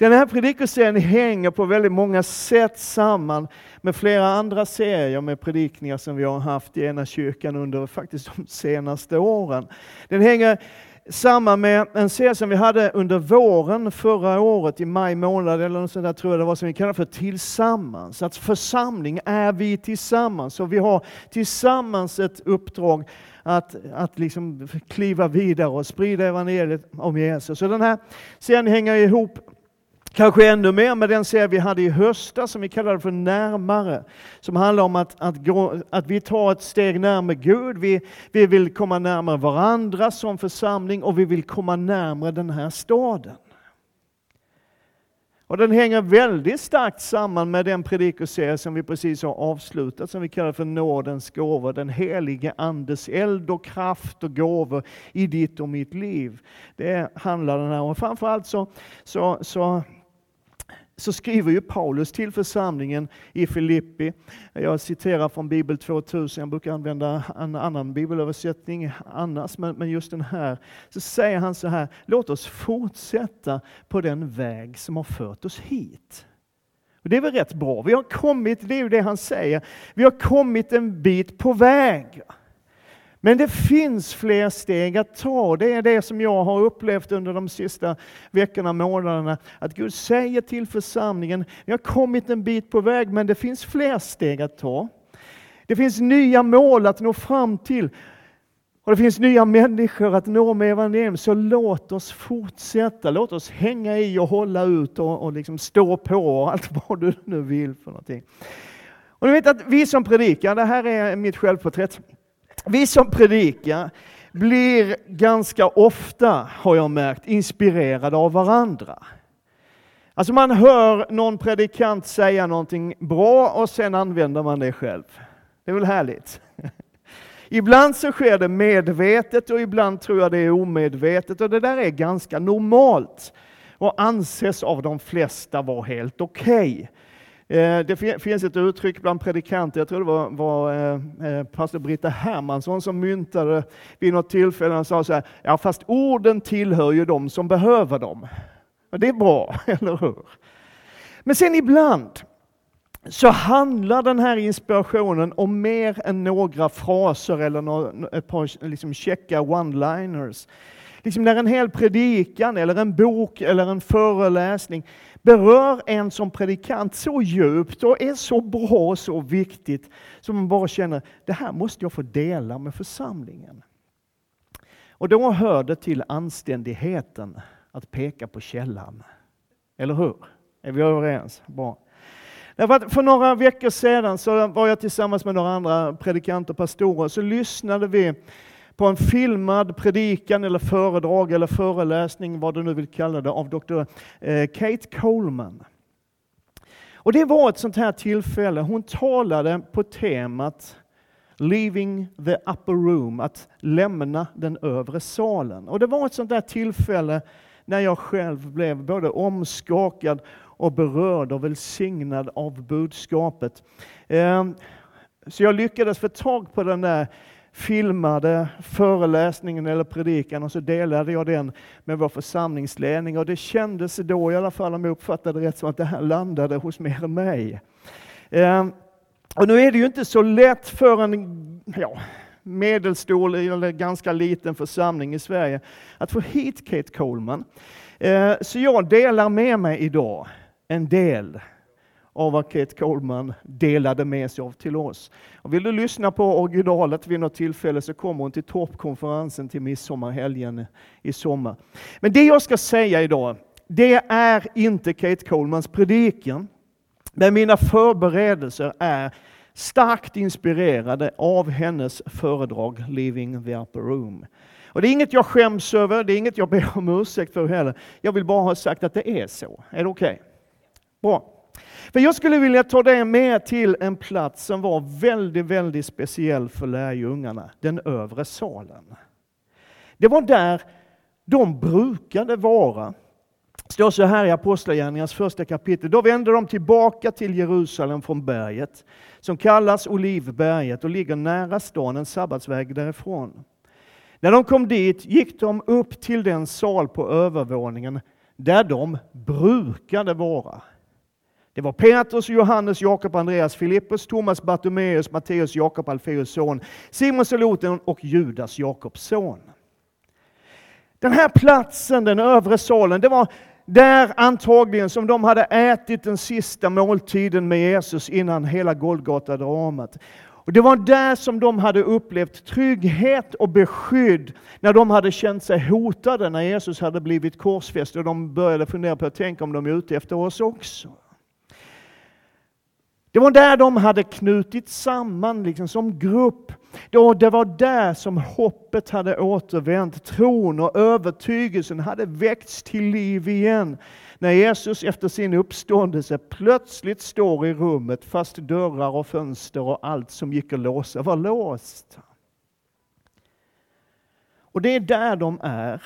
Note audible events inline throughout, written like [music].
Den här predikoserien hänger på väldigt många sätt samman med flera andra serier med predikningar som vi har haft i ena kyrkan under faktiskt de senaste åren. Den hänger samman med en serie som vi hade under våren förra året, i maj månad, eller något sånt där, tror jag det var, som vi kallar för Tillsammans. Att församling är vi tillsammans, och vi har tillsammans ett uppdrag att, att liksom kliva vidare och sprida evangeliet om Jesus. Så den här serien hänger ihop Kanske ännu mer med den serie vi hade i höstas som vi kallade för Närmare. Som handlar om att, att, gå, att vi tar ett steg närmare Gud. Vi, vi vill komma närmare varandra som församling och vi vill komma närmare den här staden. Och den hänger väldigt starkt samman med den predikoserie som vi precis har avslutat, som vi kallar för Nådens gåvor, den helige Andes eld och kraft och gåvor i ditt och mitt liv. Det handlar den här om. Framförallt så, så, så så skriver ju Paulus till församlingen i Filippi. Jag citerar från Bibel 2000, jag brukar använda en annan bibelöversättning annars, men just den här. Så säger han så här, låt oss fortsätta på den väg som har fört oss hit. Och det är väl rätt bra, vi har kommit, det är ju det han säger, vi har kommit en bit på väg. Men det finns fler steg att ta. Det är det som jag har upplevt under de sista veckorna, månaderna. Att Gud säger till församlingen, vi har kommit en bit på väg, men det finns fler steg att ta. Det finns nya mål att nå fram till. Och det finns nya människor att nå med evangelium, så låt oss fortsätta. Låt oss hänga i och hålla ut och, och liksom stå på och allt vad du nu vill för någonting. Och du vet att vi som predikar, det här är mitt självporträtt, vi som predikar blir ganska ofta, har jag märkt, inspirerade av varandra. Alltså man hör någon predikant säga någonting bra och sen använder man det själv. Det är väl härligt? [laughs] Ibland så sker det medvetet och ibland tror jag det är omedvetet och det där är ganska normalt och anses av de flesta vara helt okej. Okay. Eh, det finns ett uttryck bland predikanter, jag tror det var, var eh, eh, pastor Britta Hermansson som myntade vid något tillfälle, och sa så här, ja fast orden tillhör ju de som behöver dem. Och det är bra, [laughs] eller hur? Men sen ibland så handlar den här inspirationen om mer än några fraser eller ett par liksom checka one-liners. Liksom när en hel predikan, eller en bok eller en föreläsning berör en som predikant så djupt och är så bra och så viktigt som man bara känner, det här måste jag få dela med församlingen. Och då hör det till anständigheten att peka på källan. Eller hur? Är vi överens? Bra. för några veckor sedan så var jag tillsammans med några andra predikanter och pastorer, så lyssnade vi på en filmad predikan eller föredrag eller föreläsning, vad du nu vill kalla det, av Dr. Eh, Kate Coleman. Och det var ett sånt här tillfälle. Hon talade på temat Leaving the upper room, att lämna den övre salen. Och det var ett sånt där tillfälle när jag själv blev både omskakad och berörd och välsignad av budskapet. Ehm, så jag lyckades få tag på den där filmade föreläsningen eller predikan och så delade jag den med vår församlingsledning och det kändes då i alla fall, om jag uppfattade det rätt, som att det här landade hos mer än mig. Ehm, och nu är det ju inte så lätt för en ja, medelstor eller ganska liten församling i Sverige att få hit Kate Coleman. Ehm, så jag delar med mig idag en del av vad Kate Coleman delade med sig av till oss. Och vill du lyssna på originalet vid något tillfälle så kommer hon till toppkonferensen till midsommarhelgen i sommar. Men det jag ska säga idag, det är inte Kate Colemans predikan. Men mina förberedelser är starkt inspirerade av hennes föredrag Living the upper room. Och det är inget jag skäms över, det är inget jag ber om ursäkt för heller. Jag vill bara ha sagt att det är så. Är det okej? Okay? Bra. För jag skulle vilja ta dig med till en plats som var väldigt, väldigt speciell för lärjungarna, den övre salen. Det var där de brukade vara. Det står så här i Apostlagärningarnas första kapitel. Då vände de tillbaka till Jerusalem från berget, som kallas Olivberget och ligger nära stan, en sabbatsväg därifrån. När de kom dit gick de upp till den sal på övervåningen där de brukade vara. Det var Petrus, Johannes, Jakob, Andreas, Filippus, Thomas, Bartomeus, Matteus, Jakob, Alfeus son, Simon Seloten och Judas, Jakobs son. Den här platsen, den övre salen, det var där antagligen som de hade ätit den sista måltiden med Jesus innan hela Golgata-dramat. Och det var där som de hade upplevt trygghet och beskydd när de hade känt sig hotade när Jesus hade blivit korsfäst och de började fundera på att tänka om de är ute efter oss också. Det var där de hade knutit samman liksom, som grupp. Det var där som hoppet hade återvänt. Tron och övertygelsen hade väckts till liv igen. När Jesus efter sin uppståndelse plötsligt står i rummet fast dörrar och fönster och allt som gick att låsa var låst. Och det är där de är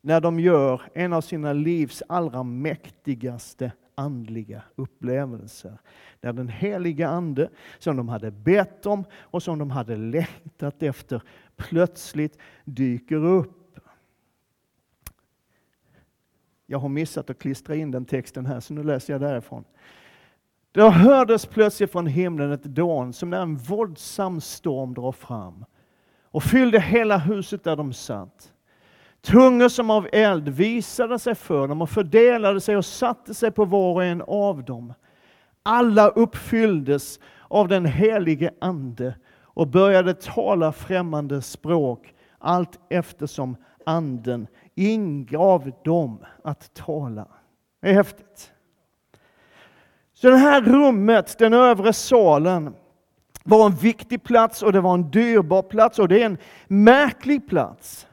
när de gör en av sina livs allra mäktigaste andliga upplevelser. Där den heliga Ande, som de hade bett om och som de hade längtat efter, plötsligt dyker upp. Jag har missat att klistra in den texten här, så nu läser jag därifrån. Det hördes plötsligt från himlen ett dån som när en våldsam storm drar fram och fyllde hela huset där de satt. Tungor som av eld visade sig för dem och fördelade sig och satte sig på var och en av dem. Alla uppfylldes av den helige Ande och började tala främmande språk allt eftersom Anden ingav dem att tala. Det är häftigt. Så det här rummet, den övre salen, var en viktig plats och det var en dyrbar plats och det är en märklig plats.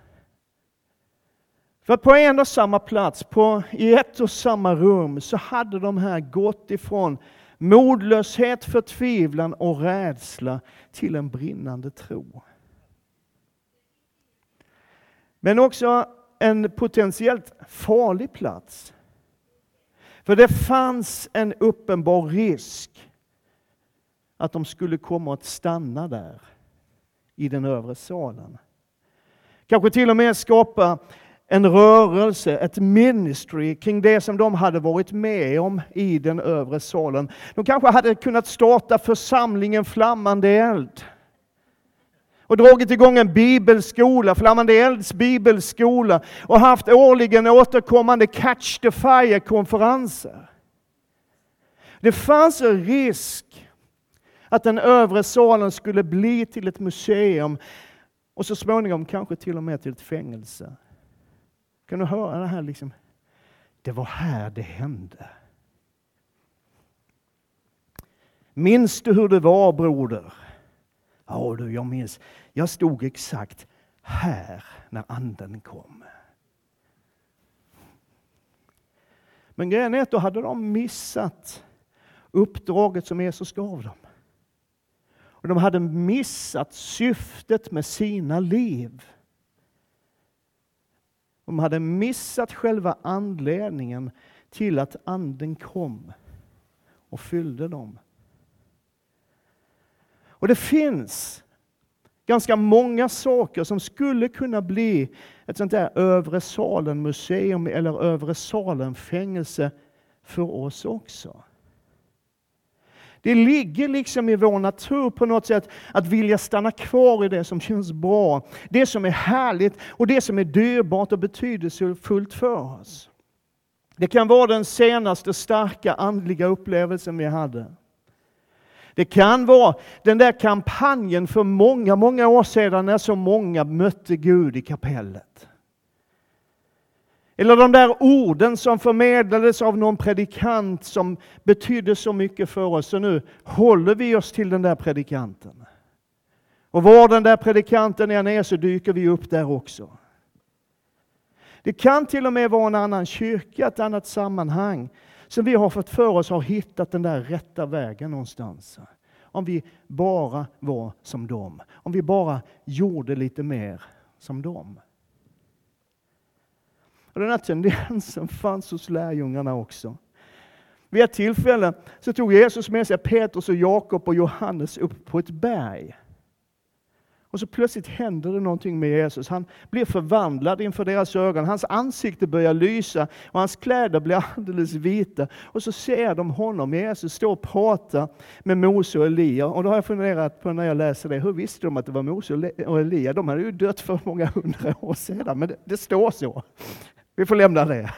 För på en och samma plats, på, i ett och samma rum, så hade de här gått ifrån modlöshet, förtvivlan och rädsla till en brinnande tro. Men också en potentiellt farlig plats. För det fanns en uppenbar risk att de skulle komma att stanna där i den övre salen. Kanske till och med skapa en rörelse, ett ministry kring det som de hade varit med om i den övre salen. De kanske hade kunnat starta församlingen Flammande eld och dragit igång en bibelskola, Flammande elds bibelskola och haft årligen återkommande Catch the Fire-konferenser. Det fanns en risk att den övre salen skulle bli till ett museum och så småningom kanske till och med till ett fängelse. Kan du höra det här? Liksom? Det var här det hände. Minns du hur det var broder? Ja du, jag minns. Jag stod exakt här när anden kom. Men grejen är att då hade de missat uppdraget som Jesus gav dem. Och de hade missat syftet med sina liv. De hade missat själva anledningen till att anden kom och fyllde dem. Och det finns ganska många saker som skulle kunna bli ett sånt där övre salen museum eller övre salen fängelse för oss också. Det ligger liksom i vår natur på något sätt att vilja stanna kvar i det som känns bra, det som är härligt och det som är dyrbart och betydelsefullt för oss. Det kan vara den senaste starka andliga upplevelsen vi hade. Det kan vara den där kampanjen för många, många år sedan när så många mötte Gud i kapellet. Eller de där orden som förmedlades av någon predikant som betydde så mycket för oss. Så nu håller vi oss till den där predikanten. Och var den där predikanten än är så dyker vi upp där också. Det kan till och med vara en annan kyrka, ett annat sammanhang som vi har fått för oss har hittat den där rätta vägen någonstans. Om vi bara var som dem. Om vi bara gjorde lite mer som dem. Och den här tendensen fanns hos lärjungarna också. Vid ett tillfälle så tog Jesus med sig Petrus och Jakob och Johannes upp på ett berg. Och så plötsligt händer det någonting med Jesus. Han blir förvandlad inför deras ögon. Hans ansikte börjar lysa och hans kläder blir [laughs] alldeles vita. Och så ser de honom, Jesus, stå och prata med Mose och Elia. Och då har jag funderat på när jag läser det, hur visste de att det var Mose och Elia? De hade ju dött för många hundra år sedan, men det, det står så. Vi får lämna det.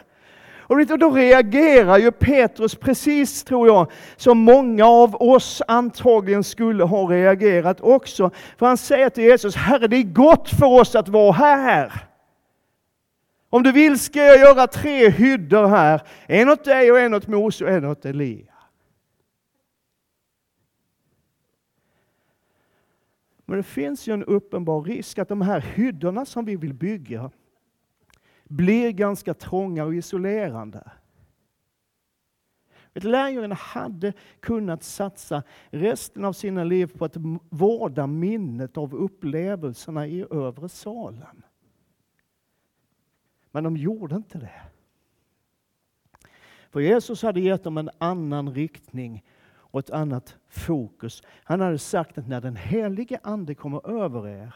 Och då reagerar ju Petrus precis, tror jag, som många av oss antagligen skulle ha reagerat också. För han säger till Jesus, Herre det är gott för oss att vara här. Om du vill ska jag göra tre hyddor här, en åt dig och en åt Mose och en åt Elia. Men det finns ju en uppenbar risk att de här hyddorna som vi vill bygga, blir ganska trånga och isolerande. Lärjungarna hade kunnat satsa resten av sina liv på att vårda minnet av upplevelserna i övre salen. Men de gjorde inte det. För Jesus hade gett dem en annan riktning och ett annat fokus. Han hade sagt att när den helige Ande kommer över er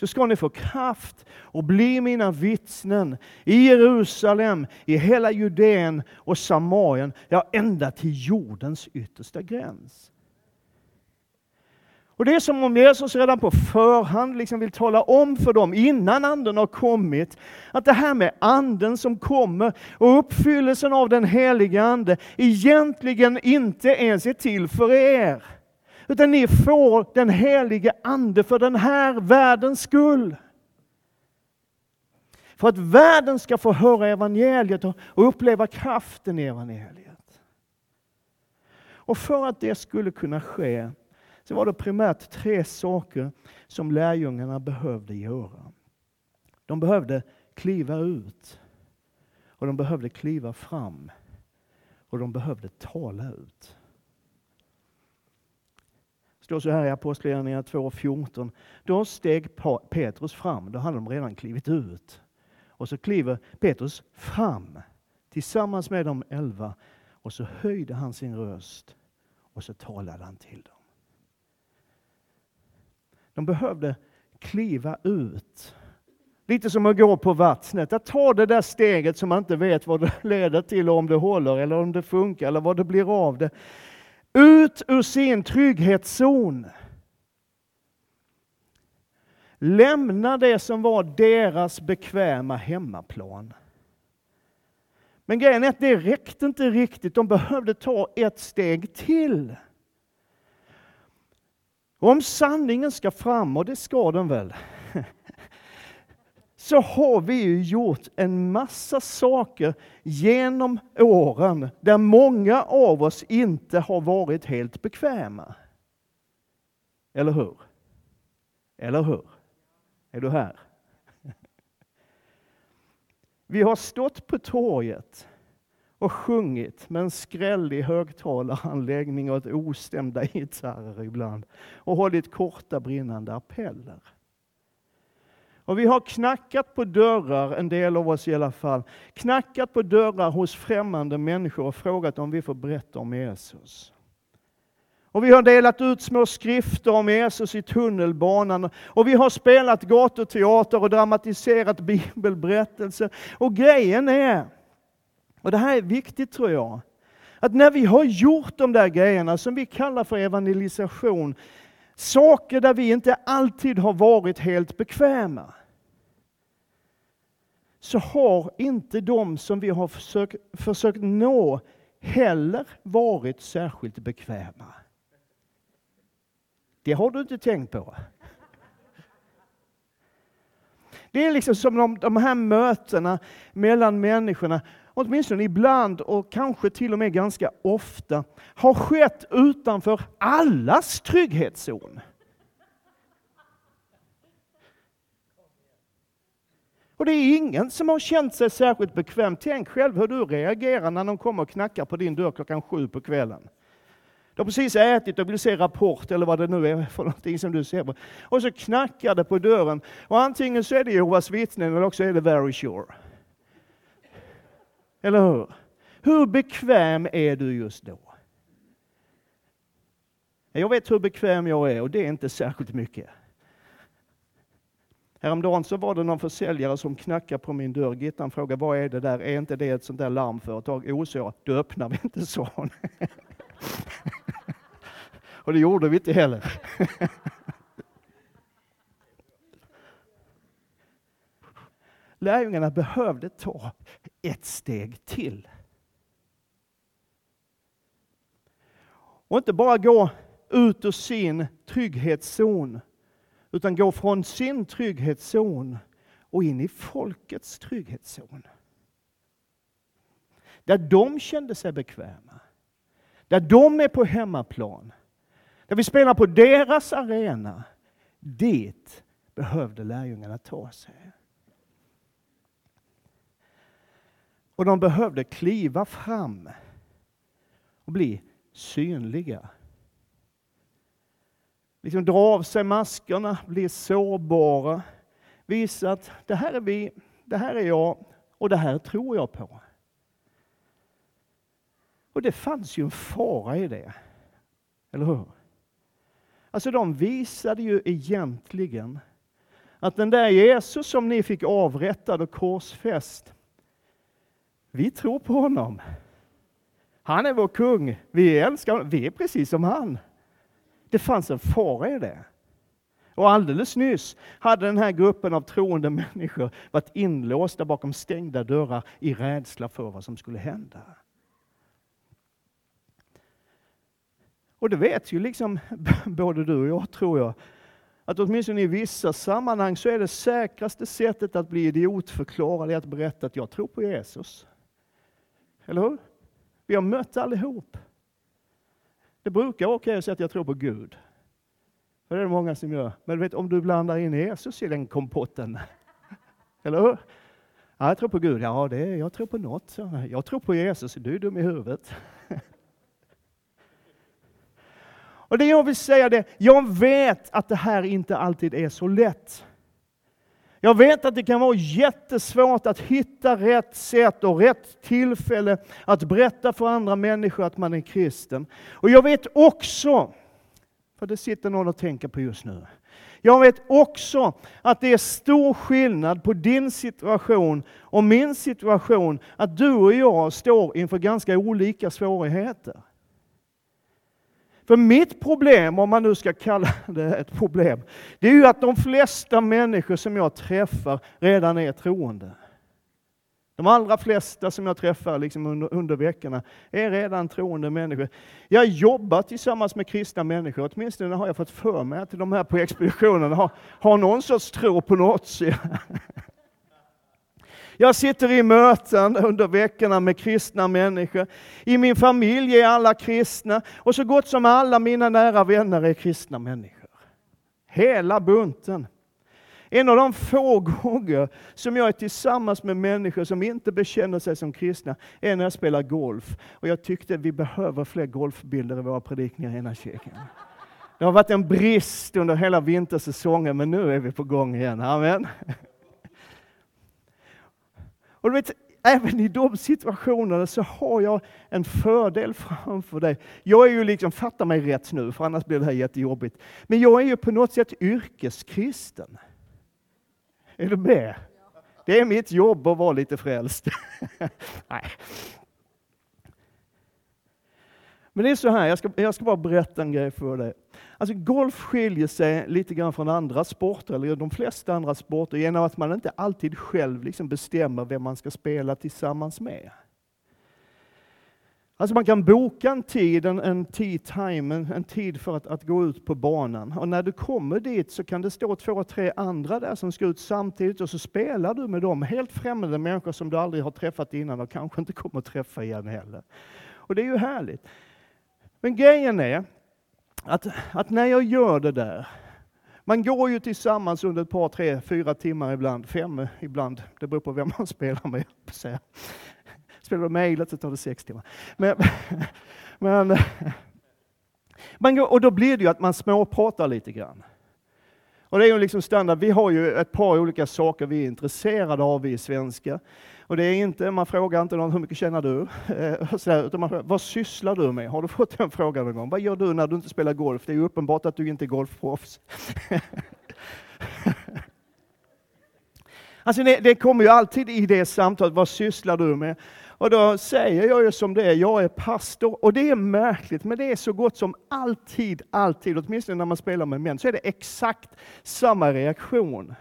så ska ni få kraft och bli mina vittnen i Jerusalem, i hela Judeen och Samarien, ja ända till jordens yttersta gräns. Och Det är som om Jesus redan på förhand liksom vill tala om för dem, innan anden har kommit, att det här med anden som kommer och uppfyllelsen av den heliga Ande egentligen inte ens är till för er. Utan ni får den helige Ande för den här världens skull. För att världen ska få höra evangeliet och uppleva kraften i evangeliet. Och för att det skulle kunna ske så var det primärt tre saker som lärjungarna behövde göra. De behövde kliva ut och de behövde kliva fram och de behövde tala ut står så här i Apostlagärningarna 2.14. Då steg Petrus fram, då hade de redan klivit ut. Och så kliver Petrus fram tillsammans med de elva och så höjde han sin röst och så talade han till dem. De behövde kliva ut. Lite som att gå på vattnet, att ta det där steget som man inte vet vad det leder till, om det håller eller om det funkar eller vad det blir av det. Ut ur sin trygghetszon. Lämna det som var deras bekväma hemmaplan. Men grejen är att det räckte inte riktigt. De behövde ta ett steg till. Om sanningen ska fram, och det ska den väl, så har vi ju gjort en massa saker genom åren där många av oss inte har varit helt bekväma. Eller hur? Eller hur? Är du här? [laughs] Vi har stått på torget och sjungit med en skrällig högtalaranläggning och ett ostämda gitarrer ibland och hållit korta brinnande appeller. Och vi har knackat på dörrar, en del av oss i alla fall, knackat på dörrar hos främmande människor och frågat om vi får berätta om Jesus. Och vi har delat ut små skrifter om Jesus i tunnelbanan. Och vi har spelat gatuteater och dramatiserat bibelberättelser. Och grejen är, och det här är viktigt tror jag, att när vi har gjort de där grejerna som vi kallar för evangelisation, saker där vi inte alltid har varit helt bekväma, så har inte de som vi har försökt, försökt nå heller varit särskilt bekväma. Det har du inte tänkt på. Det är liksom som om de här mötena mellan människorna, åtminstone ibland och kanske till och med ganska ofta, har skett utanför allas trygghetszon. Och det är ingen som har känt sig särskilt bekväm. Tänk själv hur du reagerar när de kommer och knackar på din dörr klockan sju på kvällen. Du har precis ätit och vill se Rapport eller vad det nu är för någonting som du ser på. Och så knackar det på dörren. Och antingen så är det Jehovas vittnen eller också är det Very Sure. Eller hur? Hur bekväm är du just då? Jag vet hur bekväm jag är och det är inte särskilt mycket. Häromdagen så var det någon försäljare som knackade på min dörr. Gittan frågade, vad är det där? Är inte det ett sånt där larmföretag? Jo, så jag. Då öppnar vi inte, sa hon. [laughs] Och det gjorde vi inte heller. [laughs] Lärjungarna behövde ta ett steg till. Och inte bara gå ut ur sin trygghetszon, utan gå från sin trygghetszon och in i folkets trygghetszon. Där de kände sig bekväma. Där de är på hemmaplan. Där vi spelar på deras arena. Dit behövde lärjungarna ta sig. Och de behövde kliva fram och bli synliga. Liksom dra av sig maskerna, bli sårbara, visa att det här är vi, det här är jag och det här tror jag på. Och det fanns ju en fara i det. Eller hur? Alltså de visade ju egentligen att den där Jesus som ni fick avrättad och korsfäst, vi tror på honom. Han är vår kung. Vi älskar honom. Vi är precis som han. Det fanns en fara i det. Och alldeles nyss hade den här gruppen av troende människor varit inlåsta bakom stängda dörrar i rädsla för vad som skulle hända. Och det vet ju liksom [laughs] både du och jag, tror jag, att åtminstone i vissa sammanhang så är det säkraste sättet att bli idiotförklarad att berätta att jag tror på Jesus. Eller hur? Vi har mött allihop. Det brukar vara okej att säga att jag tror på Gud. För det är det många som gör. Men du vet, om du blandar in Jesus i den kompotten. [laughs] Eller hur? Ja, jag tror på Gud. Ja, det är, jag tror på något. Jag tror på Jesus. Du är dum i huvudet. [laughs] Och det jag vill säga är, jag vet att det här inte alltid är så lätt. Jag vet att det kan vara jättesvårt att hitta rätt sätt och rätt tillfälle att berätta för andra människor att man är kristen. Och jag vet också, för det sitter någon och tänker på just nu, jag vet också att det är stor skillnad på din situation och min situation, att du och jag står inför ganska olika svårigheter. För mitt problem, om man nu ska kalla det ett problem, det är ju att de flesta människor som jag träffar redan är troende. De allra flesta som jag träffar liksom under, under veckorna är redan troende människor. Jag jobbar tillsammans med kristna människor, åtminstone har jag fått för mig att de här på expeditionen har, har någon sorts tro på något. Jag sitter i möten under veckorna med kristna människor. I min familj är alla kristna och så gott som alla mina nära vänner är kristna människor. Hela bunten. En av de få gånger som jag är tillsammans med människor som inte bekänner sig som kristna är när jag spelar golf. Och jag tyckte vi behöver fler golfbilder i våra predikningar i ena kyrkan. Det har varit en brist under hela vintersäsongen, men nu är vi på gång igen. Amen. Och du vet, även i de situationerna så har jag en fördel framför dig. Jag är ju liksom, fatta mig rätt nu, för annars blir det här jättejobbigt. Men jag är ju på något sätt yrkeskristen. Är du med? Det är mitt jobb att vara lite frälst. [laughs] Nej. Men det är så här, jag ska, jag ska bara berätta en grej för dig. Alltså golf skiljer sig lite grann från andra sporter, eller de flesta andra sporter, genom att man inte alltid själv liksom bestämmer vem man ska spela tillsammans med. Alltså man kan boka en tid, en, en tid, time, en, en, tid för att, att gå ut på banan. Och när du kommer dit så kan det stå två, tre andra där som ska ut samtidigt och så spelar du med dem, helt främmande människor som du aldrig har träffat innan och kanske inte kommer att träffa igen heller. Och det är ju härligt. Men grejen är att, att när jag gör det där, man går ju tillsammans under ett par, tre, fyra timmar ibland, fem ibland, det beror på vem man [laughs] spelar med. Spelar du mejlet så tar det sex timmar. Men, [laughs] men, man går, och då blir det ju att man småpratar lite grann. Och det är ju liksom standard. Vi har ju ett par olika saker vi är intresserade av, vi svenskar. Och det är inte, man frågar inte någon hur mycket tjänar du? [laughs] Eh, sådär, utan man frågar, vad sysslar du med? Har du fått den frågan någon gång? Vad gör du när du inte spelar golf? Det är ju uppenbart att du inte är golfproffs. [laughs] Alltså det, det kommer ju alltid i det samtalet, vad sysslar du med? Och då säger jag ju som det är, jag är pastor. Och det är märkligt, men det är så gott som alltid, alltid, åtminstone när man spelar med män, så är det exakt samma reaktion.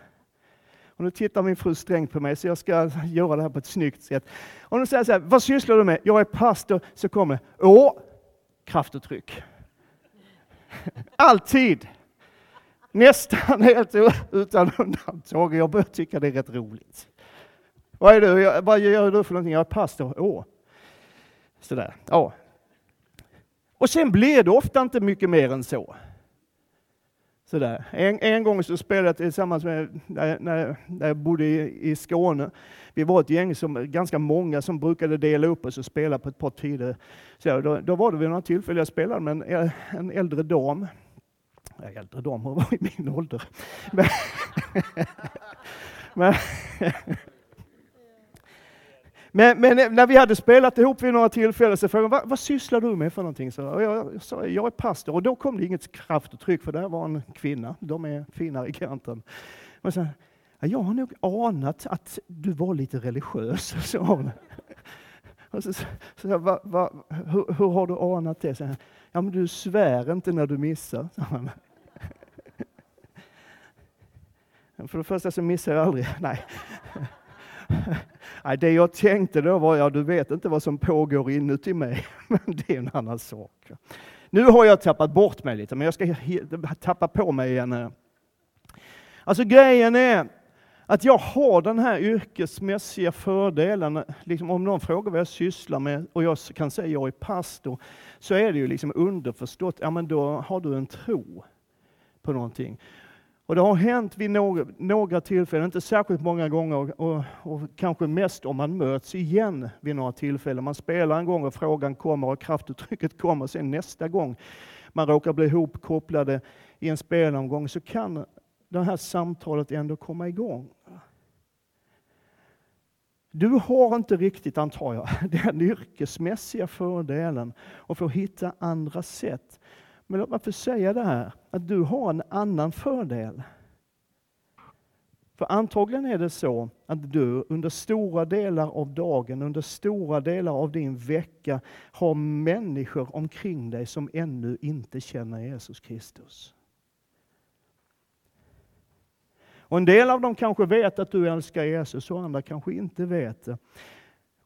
Och nu tittar min fru strängt på mig, så jag ska [laughs] göra det här på ett snyggt sätt. Om nu säger så här, vad sysslar du med? Jag är pastor. Så kommer, åh, kraftuttryck. [laughs] Alltid. Nästan helt utan undantag. Jag börjar tycka det är rätt roligt. Vad, är du? vad gör du för någonting? Jag är pastor. Åh. Sådär. Ja. Och sen blir det ofta inte mycket mer än så. Sådär. En, en gång så spelade jag tillsammans med, när, när, när jag bodde i, i Skåne. Vi var ett gäng, som, ganska många, som brukade dela upp oss och spela på ett par tider. Så då, då var det vid några tillfällen jag spelade med en, eh, en äldre dam. Jag är äldre dam, hon var i min ålder. Men, [laughs] men, men, men, när vi hade spelat ihop vid några tillfällen så frågade han, vad sysslar du med för någonting? Så jag sa, jag är pastor. Och då kom det inget kraft och tryck, för där var en kvinna. De är finare i kanten. Men så, jag har nog anat att du var lite religiös, [laughs] sa hon. Och så, så, va, va, hur, hur, har du anat det? Så, ja, men du svär inte när du missar, sa han. [laughs] För det första så missar jag aldrig. [laughs] Nej. [laughs] Det jag tänkte då var, ja du vet inte vad som pågår inuti mig, [laughs] men det är en annan sak. Nu har jag tappat bort mig lite, men jag ska tappa på mig igen. Alltså grejen är att jag har den här yrkesmässiga fördelen. Liksom om någon frågar vad jag sysslar med och jag kan säga att jag är pastor, så är det ju liksom underförstått, ja men då har du en tro på någonting. Och det har hänt vid några, några tillfällen, inte särskilt många gånger, och, och, kanske mest om man möts igen vid några tillfällen. Man spelar en gång och frågan kommer och kraftuttrycket kommer, sen nästa gång man råkar bli ihopkopplade i en spelomgång så kan det här samtalet ändå komma igång. Du har inte riktigt, antar jag, [laughs] den yrkesmässiga fördelen att få hitta andra sätt men låt mig få säga det här, att du har en annan fördel. För antagligen är det så att du under stora delar av dagen, under stora delar av din vecka har människor omkring dig som ännu inte känner Jesus Kristus. Och en del av dem kanske vet att du älskar Jesus och andra kanske inte vet det.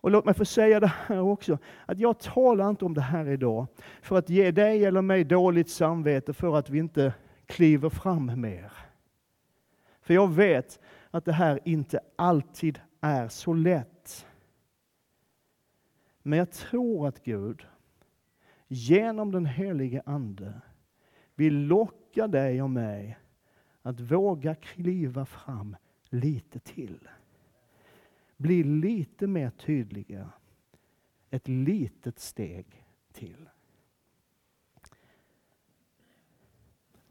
Och låt mig få säga det här också, att jag talar inte om det här idag för att ge dig eller mig dåligt samvete för att vi inte kliver fram mer. För jag vet att det här inte alltid är så lätt. Men jag tror att Gud genom den helige Ande vill locka dig och mig att våga kliva fram lite till blir lite mer tydliga. Ett litet steg till.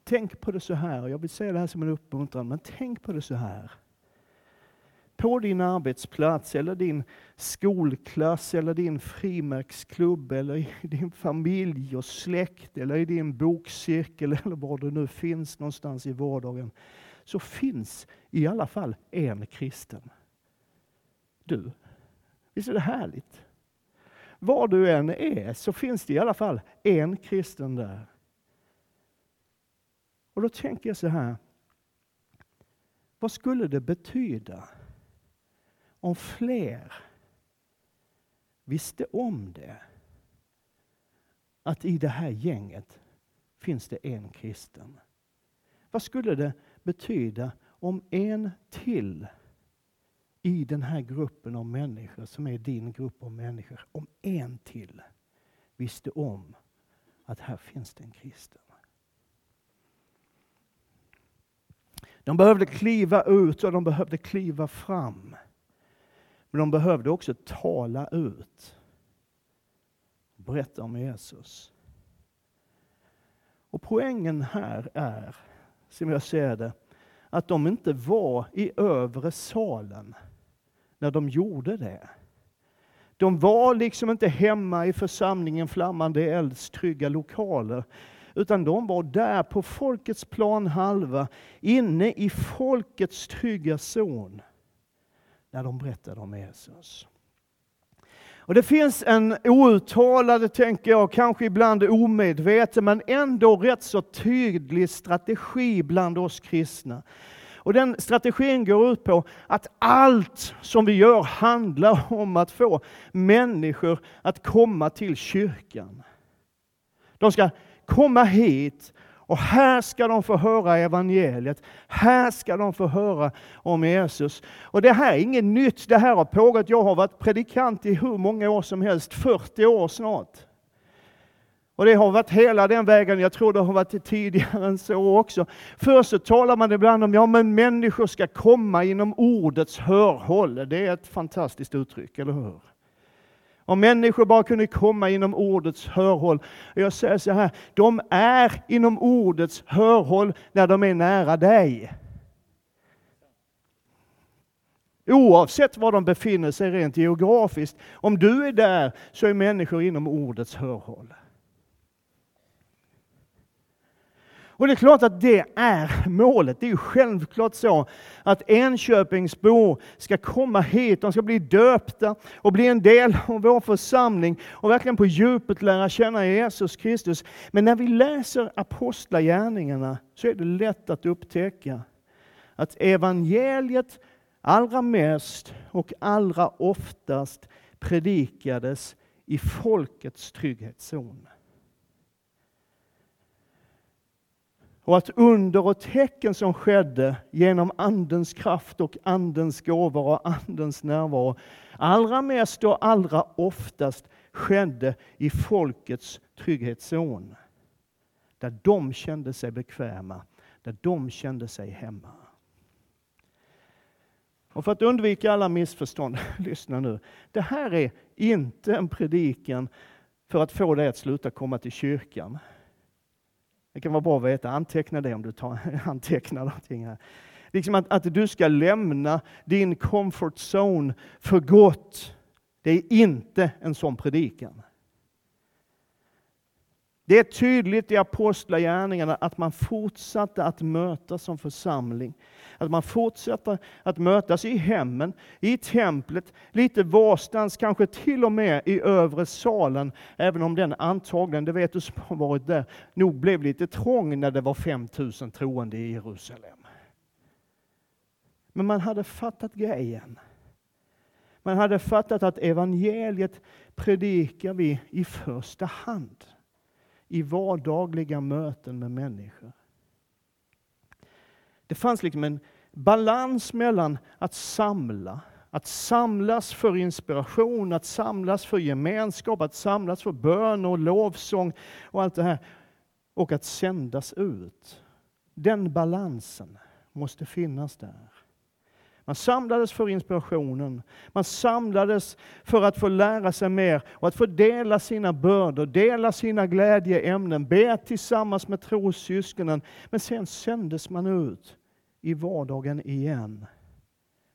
Tänk på det så här, jag vill säga det här som en uppmuntran, men tänk på det så här. På din arbetsplats, eller din skolklass, eller din frimärksklubb, eller i [laughs] din familj och släkt, eller i din bokcirkel, eller var du nu finns någonstans i vardagen, så finns i alla fall en kristen du. Visst är det härligt? Var du än är så finns det i alla fall en kristen där. Och då tänker jag så här. Vad skulle det betyda om fler visste om det? Att i det här gänget finns det en kristen. Vad skulle det betyda om en till i den här gruppen av människor som är din grupp av människor, om en till visste om att här finns det en kristen. De behövde kliva ut och de behövde kliva fram. Men de behövde också tala ut. Berätta om Jesus. Och poängen här är, som jag ser det, att de inte var i övre salen när de gjorde det. De var liksom inte hemma i församlingen Flammande elds trygga lokaler, utan de var där på folkets planhalva, inne i folkets trygga zon. när de berättade om Jesus. Och Det finns en outtalad, tänker jag, kanske ibland omedveten, men ändå rätt så tydlig strategi bland oss kristna. Och Den strategin går ut på att allt som vi gör handlar om att få människor att komma till kyrkan. De ska komma hit och här ska de få höra evangeliet. Här ska de få höra om Jesus. Och det här är inget nytt, det här har pågått. Jag har varit predikant i hur många år som helst, 40 år snart. Och det har varit hela den vägen, jag tror det har varit tidigare [laughs] än så också. Först så talar man ibland om, ja men människor ska komma inom ordets hörhåll. Det är ett fantastiskt uttryck, eller hur? Om människor bara kunde komma inom ordets hörhåll. Jag säger så här, de är inom ordets hörhåll när de är nära dig. Oavsett var de befinner sig rent geografiskt. Om du är där så är människor inom ordets hörhåll. Och det är klart att det är målet. Det är ju självklart så att Enköpingsbor ska komma hit, de ska bli döpta och bli en del av vår församling och verkligen på djupet lära känna Jesus Kristus. Men när vi läser apostlagärningarna så är det lätt att upptäcka att evangeliet allra mest och allra oftast predikades i folkets trygghetszon. Och att under och tecken som skedde genom Andens kraft och Andens gåvor och Andens närvaro, allra mest och allra oftast skedde i folkets trygghetszon. Där de kände sig bekväma, där de kände sig hemma. Och för att undvika alla missförstånd, [laughs] lyssna nu. Det här är inte en predikan för att få dig att sluta komma till kyrkan. Det kan vara bra att veta, anteckna det om du tar, [laughs] antecknar någonting här. Liksom att, att du ska lämna din comfort zone för gott. Det är inte en sån predikan. Det är tydligt i apostlagärningarna att man fortsatte att mötas som församling. Att man fortsatte att mötas i hemmen, i templet, lite varstans, kanske till och med i övre salen, även om den antagligen, det vet du som har varit där, nog blev lite trång när det var 5000 troende i Jerusalem. Men man hade fattat grejen. Man hade fattat att evangeliet predikar vi i första hand i vardagliga möten med människor. Det fanns liksom en balans mellan att samla, att samlas för inspiration, att samlas för gemenskap, att samlas för bön och lovsång och allt det här. Och att sändas ut. Den balansen måste finnas där. Man samlades för inspirationen. Man samlades för att få lära sig mer och att få dela sina bördor, dela sina glädjeämnen, be tillsammans med trossyskonen. Men sen sändes man ut i vardagen igen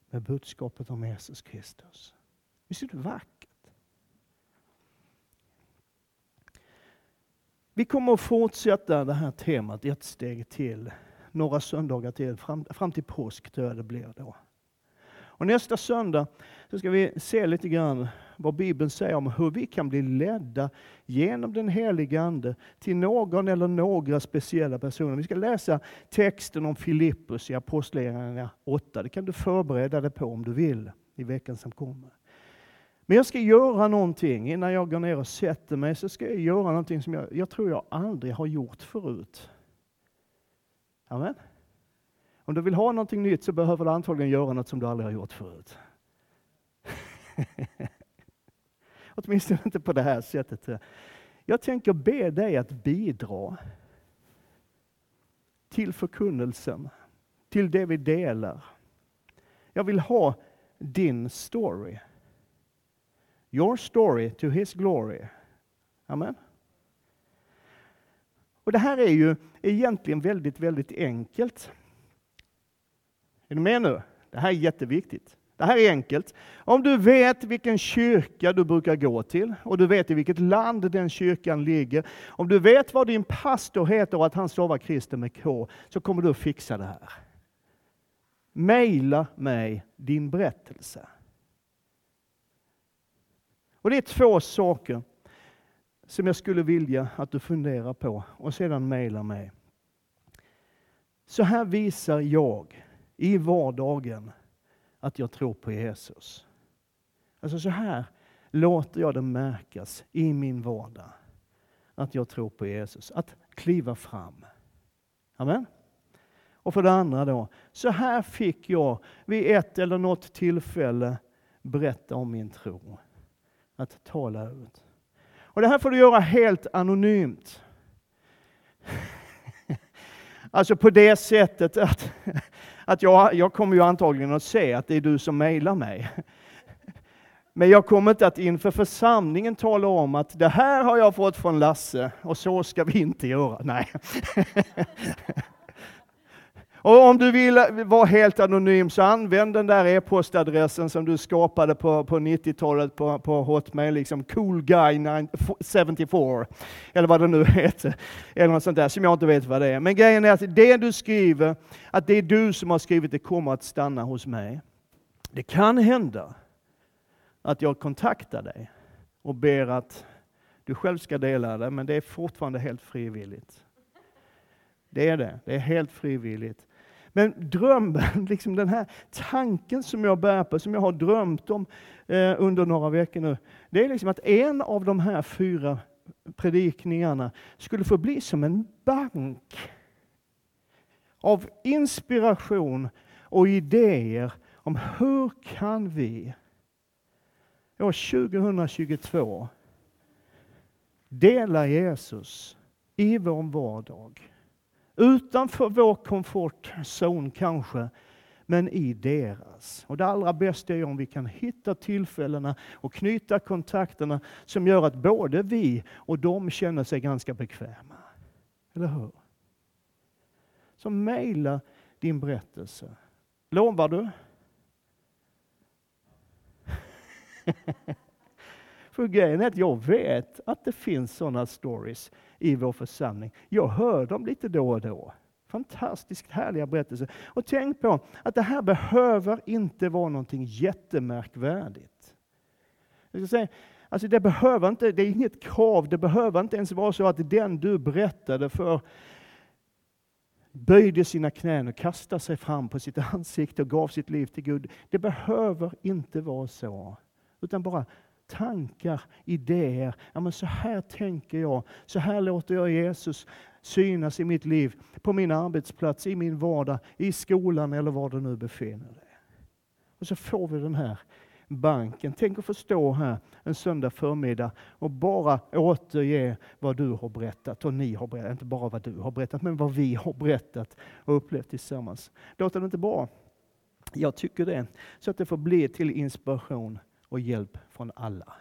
med budskapet om Jesus Kristus. Visst är det vackert? Vi kommer att fortsätta det här temat ett steg till, några söndagar till, fram, fram till påsk tror jag det blir då. Och nästa söndag så ska vi se lite grann vad Bibeln säger om hur vi kan bli ledda genom den heliga Ande till någon eller några speciella personer. Vi ska läsa texten om Filippus i Apostlagärningarna 8. Det kan du förbereda dig på om du vill i veckan som kommer. Men jag ska göra någonting, innan jag går ner och sätter mig, så ska jag göra någonting som jag, jag tror jag aldrig har gjort förut. Amen. Om du vill ha någonting nytt så behöver du antagligen göra något som du aldrig har gjort förut. [laughs] Åtminstone inte på det här sättet. Jag tänker be dig att bidra till förkunnelsen, till det vi delar. Jag vill ha din story. Your story to his glory. Amen. Och Det här är ju egentligen väldigt, väldigt enkelt. Är du med nu? Det här är jätteviktigt. Det här är enkelt. Om du vet vilken kyrka du brukar gå till och du vet i vilket land den kyrkan ligger, om du vet vad din pastor heter och att han stavar Kristen med K, så kommer du att fixa det här. Maila mig din berättelse. Och det är två saker som jag skulle vilja att du funderar på och sedan mejlar mig. Så här visar jag i vardagen att jag tror på Jesus. Alltså så här låter jag det märkas i min vardag att jag tror på Jesus. Att kliva fram. Amen. Och för det andra då, så här fick jag vid ett eller något tillfälle berätta om min tro. Att tala ut. Och det här får du göra helt anonymt. [laughs] Alltså på det sättet att, att jag, jag kommer ju antagligen att se att det är du som mejlar mig. [laughs] Men jag kommer inte att inför församlingen tala om att det här har jag fått från Lasse och så ska vi inte göra. Nej. [laughs] Och om du vill vara helt anonym så använd den där e-postadressen som du skapade på, på 90-talet på, på Hotmail, liksom coolguy74, eller vad det nu [laughs] heter, eller något sånt där som jag inte vet vad det är. Men grejen är att det du skriver, att det är du som har skrivit, det kommer att stanna hos mig. Det kan hända att jag kontaktar dig och ber att du själv ska dela det, men det är fortfarande helt frivilligt. Det är det, det är helt frivilligt. Men drömmen, [laughs] liksom den här tanken som jag bär på, som jag har drömt om eh, under några veckor nu, det är liksom att en av de här fyra predikningarna skulle få bli som en bank av inspiration och idéer om hur kan vi år 2022 dela Jesus i vår vardag? Utanför vår komfortzon kanske, men i deras. Och det allra bästa är om vi kan hitta tillfällena och knyta kontakterna som gör att både vi och de känner sig ganska bekväma. Eller hur? Så mejla din berättelse. Lovar du? [laughs] För grejen är att jag vet att det finns sådana stories i vår församling. Jag hör dem lite då och då. Fantastiskt härliga berättelser. Och tänk på att det här behöver inte vara någonting jättemärkvärdigt. Jag ska säga, alltså det, behöver inte, det är inget krav, det behöver inte ens vara så att den du berättade för böjde sina knän och kastade sig fram på sitt [laughs] ansikte och gav sitt liv till Gud. Det behöver inte vara så. Utan bara tankar, idéer. Ja, men så här tänker jag, så här låter jag Jesus synas i mitt liv, på min arbetsplats, i min vardag, i skolan eller var du nu befinner dig. Och så får vi den här banken. Tänk att få stå här en söndag förmiddag och bara återge vad du har berättat och ni har berättat. Inte bara vad du har berättat, men vad vi har berättat och upplevt tillsammans. Låter det inte bra? Jag tycker det. Så att det får bli till inspiration och hjälp från alla.